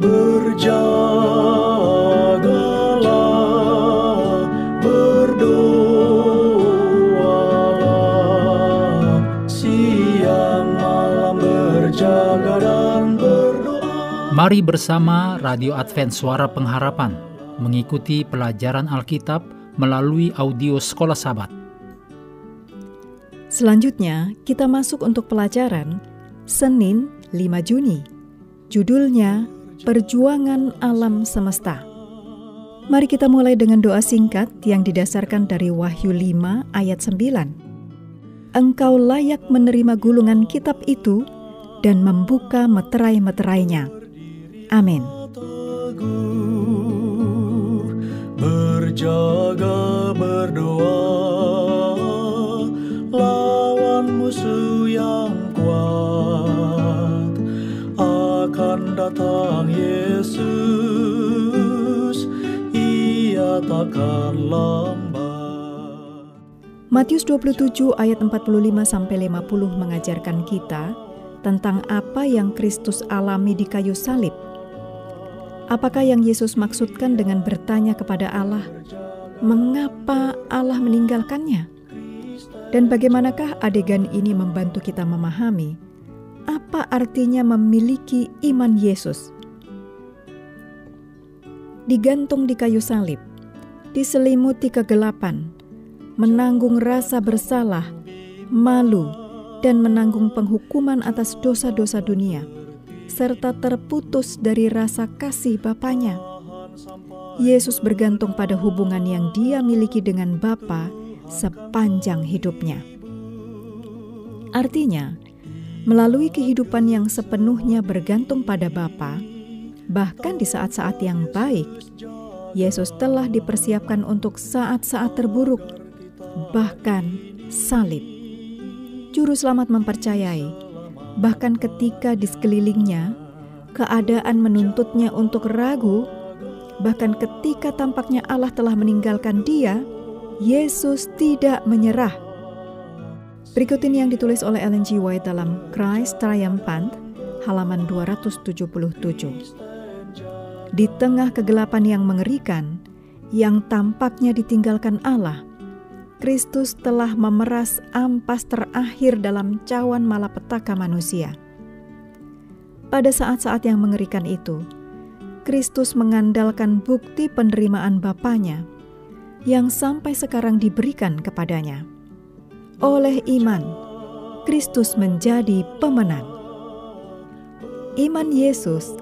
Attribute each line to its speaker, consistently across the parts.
Speaker 1: Berjagalah, berdoalah, siang malam berjaga dan berdoa.
Speaker 2: Mari bersama Radio Advent Suara Pengharapan mengikuti pelajaran Alkitab melalui audio Sekolah Sabat.
Speaker 3: Selanjutnya, kita masuk untuk pelajaran Senin 5 Juni. Judulnya Perjuangan Alam Semesta. Mari kita mulai dengan doa singkat yang didasarkan dari Wahyu 5 ayat 9. Engkau layak menerima gulungan kitab itu dan membuka meterai-meterainya. Amin.
Speaker 1: Berjaga berdoa Lambat
Speaker 3: Matius 27 ayat 45 sampai 50 mengajarkan kita tentang apa yang Kristus alami di kayu salib. Apakah yang Yesus maksudkan dengan bertanya kepada Allah, "Mengapa Allah meninggalkannya?" Dan bagaimanakah adegan ini membantu kita memahami apa artinya memiliki iman Yesus? Digantung di kayu salib, diselimuti kegelapan, menanggung rasa bersalah, malu, dan menanggung penghukuman atas dosa-dosa dunia, serta terputus dari rasa kasih Bapaknya. Yesus bergantung pada hubungan yang dia miliki dengan Bapa sepanjang hidupnya. Artinya, melalui kehidupan yang sepenuhnya bergantung pada Bapa, bahkan di saat-saat yang baik, Yesus telah dipersiapkan untuk saat-saat terburuk, bahkan salib. Juru selamat mempercayai, bahkan ketika di sekelilingnya keadaan menuntutnya untuk ragu, bahkan ketika tampaknya Allah telah meninggalkan dia, Yesus tidak menyerah. Berikut ini yang ditulis oleh Ellen G. White dalam Christ Triumphant, halaman 277. Di tengah kegelapan yang mengerikan, yang tampaknya ditinggalkan Allah, Kristus telah memeras ampas terakhir dalam cawan malapetaka manusia. Pada saat-saat yang mengerikan itu, Kristus mengandalkan bukti penerimaan Bapaknya yang sampai sekarang diberikan kepadanya. Oleh iman, Kristus menjadi pemenang. Iman Yesus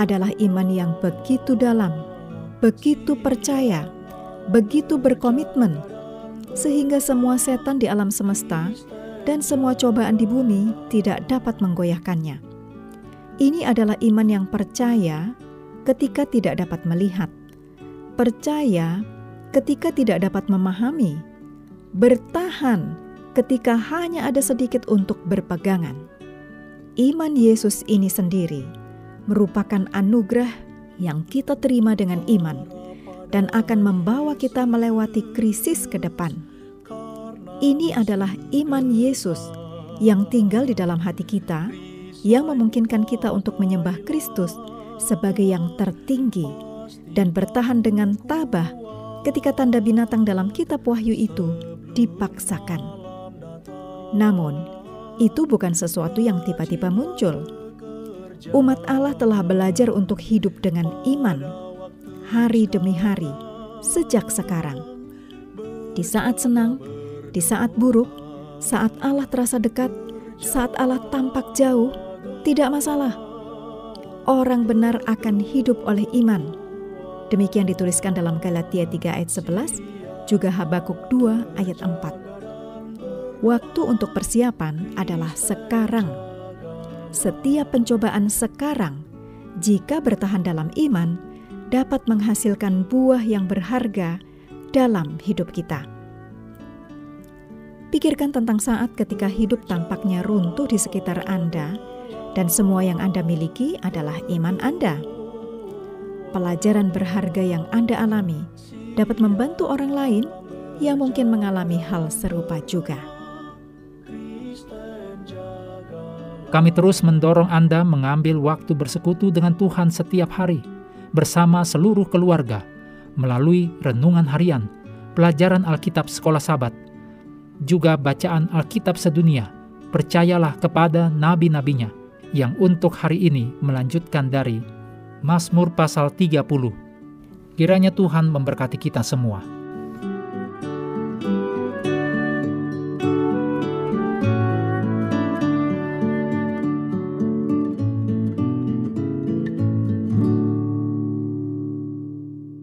Speaker 3: adalah iman yang begitu dalam, begitu percaya, begitu berkomitmen, sehingga semua setan di alam semesta dan semua cobaan di bumi tidak dapat menggoyahkannya. Ini adalah iman yang percaya ketika tidak dapat melihat, percaya ketika tidak dapat memahami, bertahan ketika hanya ada sedikit untuk berpegangan. Iman Yesus ini sendiri merupakan anugerah yang kita terima dengan iman dan akan membawa kita melewati krisis ke depan. Ini adalah iman Yesus yang tinggal di dalam hati kita, yang memungkinkan kita untuk menyembah Kristus sebagai yang tertinggi dan bertahan dengan tabah ketika tanda binatang dalam kitab Wahyu itu dipaksakan. Namun, itu bukan sesuatu yang tiba-tiba muncul. Umat Allah telah belajar untuk hidup dengan iman hari demi hari sejak sekarang. Di saat senang, di saat buruk, saat Allah terasa dekat, saat Allah tampak jauh, tidak masalah. Orang benar akan hidup oleh iman. Demikian dituliskan dalam Galatia 3 ayat 11, juga Habakuk 2 ayat 4. Waktu untuk persiapan adalah sekarang. Setiap pencobaan sekarang, jika bertahan dalam iman, dapat menghasilkan buah yang berharga dalam hidup kita. Pikirkan tentang saat ketika hidup tampaknya runtuh di sekitar Anda, dan semua yang Anda miliki adalah iman Anda. Pelajaran berharga yang Anda alami dapat membantu orang lain yang mungkin mengalami hal serupa juga.
Speaker 2: Kami terus mendorong Anda mengambil waktu bersekutu dengan Tuhan setiap hari, bersama seluruh keluarga, melalui renungan harian, pelajaran Alkitab sekolah sabat, juga bacaan Alkitab sedunia. Percayalah kepada nabi-nabinya yang untuk hari ini melanjutkan dari Mazmur pasal 30. Kiranya Tuhan memberkati kita semua.